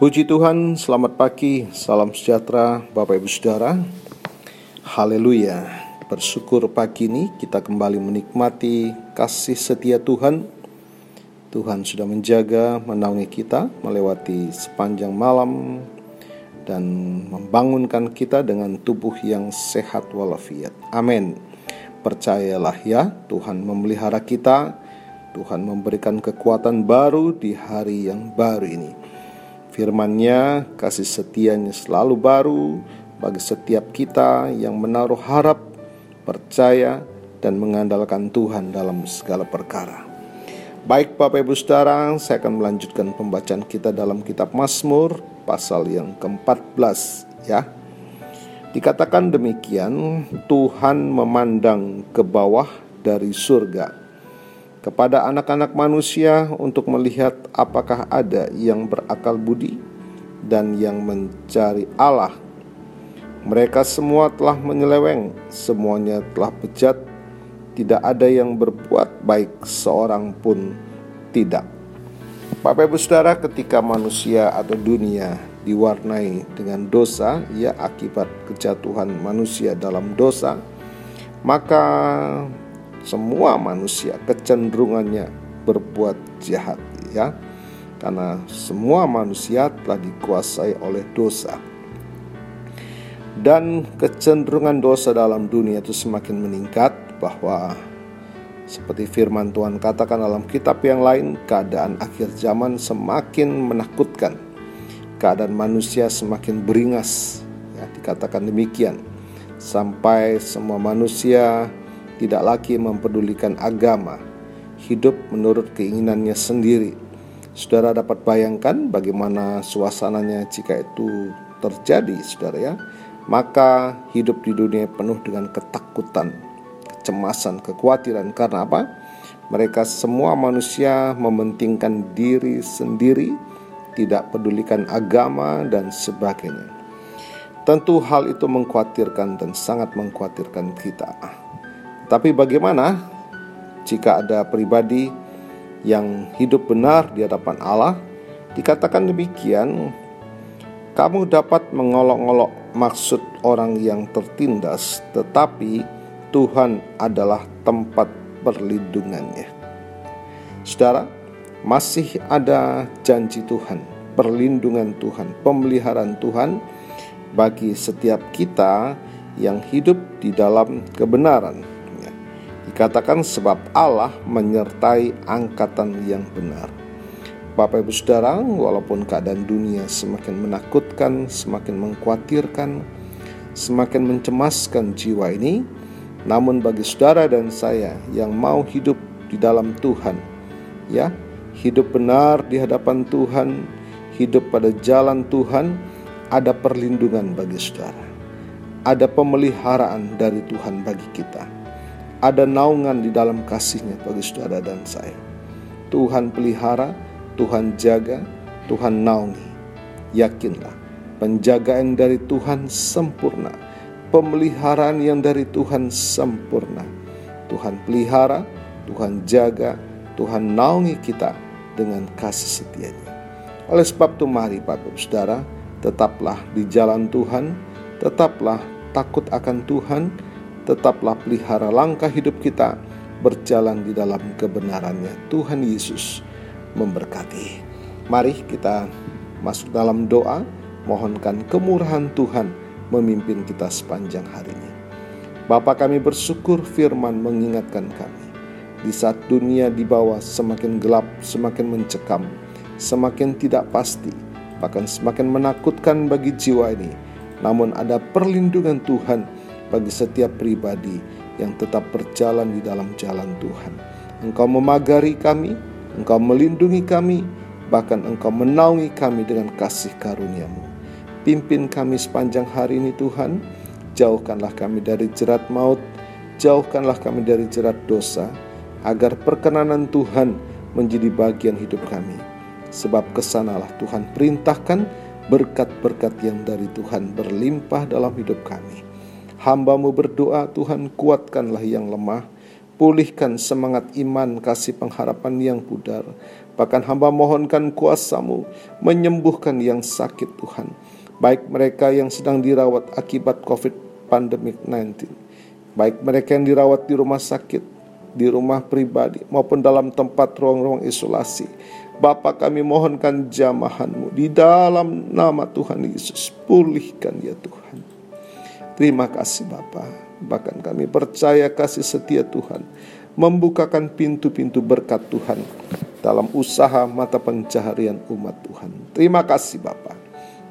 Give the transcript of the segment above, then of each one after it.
Puji Tuhan, selamat pagi, salam sejahtera Bapak Ibu Saudara. Haleluya. Bersyukur pagi ini kita kembali menikmati kasih setia Tuhan. Tuhan sudah menjaga, menaungi kita melewati sepanjang malam dan membangunkan kita dengan tubuh yang sehat walafiat. Amin. Percayalah ya, Tuhan memelihara kita, Tuhan memberikan kekuatan baru di hari yang baru ini. Firman-Nya, kasih setianya selalu baru bagi setiap kita yang menaruh harap, percaya, dan mengandalkan Tuhan dalam segala perkara. Baik Bapak Ibu Saudara, saya akan melanjutkan pembacaan kita dalam kitab Mazmur pasal yang ke-14 ya. Dikatakan demikian, Tuhan memandang ke bawah dari surga kepada anak-anak manusia untuk melihat apakah ada yang berakal budi dan yang mencari Allah. Mereka semua telah menyeleweng, semuanya telah bejat, tidak ada yang berbuat baik seorang pun tidak. Bapak Ibu Saudara, ketika manusia atau dunia diwarnai dengan dosa, ya akibat kejatuhan manusia dalam dosa, maka semua manusia kecenderungannya berbuat jahat ya. Karena semua manusia telah dikuasai oleh dosa. Dan kecenderungan dosa dalam dunia itu semakin meningkat bahwa seperti firman Tuhan katakan dalam kitab yang lain keadaan akhir zaman semakin menakutkan. Keadaan manusia semakin beringas ya dikatakan demikian. Sampai semua manusia tidak lagi mempedulikan agama, hidup menurut keinginannya sendiri. Saudara dapat bayangkan bagaimana suasananya jika itu terjadi, saudara ya. Maka hidup di dunia penuh dengan ketakutan, kecemasan, kekhawatiran karena apa? Mereka semua manusia mementingkan diri sendiri, tidak pedulikan agama dan sebagainya. Tentu hal itu mengkhawatirkan dan sangat mengkhawatirkan kita. Tapi bagaimana jika ada pribadi yang hidup benar di hadapan Allah? Dikatakan demikian, kamu dapat mengolok-olok maksud orang yang tertindas, tetapi Tuhan adalah tempat perlindungannya. Saudara, masih ada janji Tuhan, perlindungan Tuhan, pemeliharaan Tuhan bagi setiap kita yang hidup di dalam kebenaran Dikatakan sebab Allah menyertai angkatan yang benar. Bapak Ibu Saudara, walaupun keadaan dunia semakin menakutkan, semakin mengkhawatirkan, semakin mencemaskan jiwa ini, namun bagi saudara dan saya yang mau hidup di dalam Tuhan, ya, hidup benar di hadapan Tuhan, hidup pada jalan Tuhan, ada perlindungan bagi saudara. Ada pemeliharaan dari Tuhan bagi kita ada naungan di dalam kasihnya bagi saudara dan saya. Tuhan pelihara, Tuhan jaga, Tuhan naungi. Yakinlah, penjagaan dari Tuhan sempurna, pemeliharaan yang dari Tuhan sempurna. Tuhan pelihara, Tuhan jaga, Tuhan naungi kita dengan kasih setianya. Oleh sebab itu mari Bapak Saudara, tetaplah di jalan Tuhan, tetaplah takut akan Tuhan, tetaplah pelihara langkah hidup kita berjalan di dalam kebenarannya. Tuhan Yesus memberkati. Mari kita masuk dalam doa, mohonkan kemurahan Tuhan memimpin kita sepanjang hari ini. Bapa kami bersyukur firman mengingatkan kami. Di saat dunia di bawah semakin gelap, semakin mencekam, semakin tidak pasti, bahkan semakin menakutkan bagi jiwa ini. Namun ada perlindungan Tuhan bagi setiap pribadi yang tetap berjalan di dalam jalan Tuhan. Engkau memagari kami, Engkau melindungi kami, bahkan Engkau menaungi kami dengan kasih karuniamu. Pimpin kami sepanjang hari ini Tuhan, jauhkanlah kami dari jerat maut, jauhkanlah kami dari jerat dosa, agar perkenanan Tuhan menjadi bagian hidup kami. Sebab ke sanalah Tuhan perintahkan berkat-berkat yang dari Tuhan berlimpah dalam hidup kami. Hambamu berdoa, Tuhan kuatkanlah yang lemah, Pulihkan semangat iman kasih pengharapan yang pudar. Bahkan hamba mohonkan kuasamu menyembuhkan yang sakit Tuhan. Baik mereka yang sedang dirawat akibat COVID pandemic 19. Baik mereka yang dirawat di rumah sakit, di rumah pribadi maupun dalam tempat ruang-ruang isolasi. Bapak kami mohonkan jamahanmu di dalam nama Tuhan Yesus. Pulihkan ya Tuhan. Terima kasih Bapak. Bahkan kami percaya kasih setia Tuhan membukakan pintu-pintu berkat Tuhan dalam usaha mata pencaharian umat Tuhan. Terima kasih Bapak.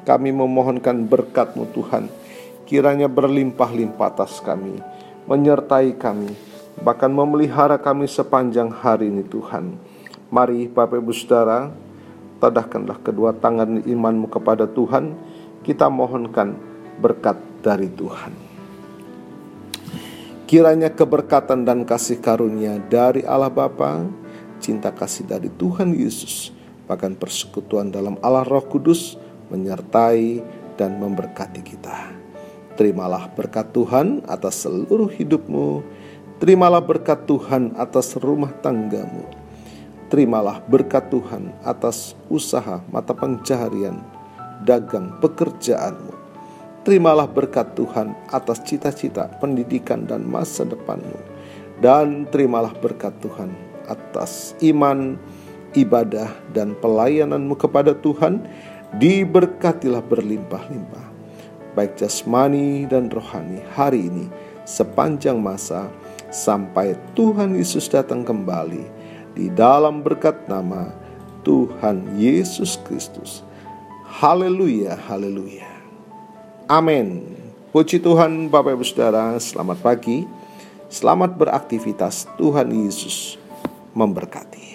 Kami memohonkan berkat-Mu Tuhan. Kiranya berlimpah-limpah atas kami, menyertai kami, bahkan memelihara kami sepanjang hari ini Tuhan. Mari Bapak Ibu Saudara, tadahkanlah kedua tangan imanmu kepada Tuhan. Kita mohonkan berkat dari Tuhan. Kiranya keberkatan dan kasih karunia dari Allah Bapa, cinta kasih dari Tuhan Yesus, bahkan persekutuan dalam Allah Roh Kudus menyertai dan memberkati kita. Terimalah berkat Tuhan atas seluruh hidupmu. Terimalah berkat Tuhan atas rumah tanggamu. Terimalah berkat Tuhan atas usaha mata pencaharian, dagang pekerjaanmu Terimalah berkat Tuhan atas cita-cita, pendidikan, dan masa depanmu. Dan terimalah berkat Tuhan atas iman, ibadah, dan pelayananmu kepada Tuhan. Diberkatilah berlimpah-limpah. Baik jasmani dan rohani hari ini sepanjang masa sampai Tuhan Yesus datang kembali di dalam berkat nama Tuhan Yesus Kristus. Haleluya, haleluya. Amin. Puji Tuhan Bapak Ibu Saudara, selamat pagi. Selamat beraktivitas. Tuhan Yesus memberkati.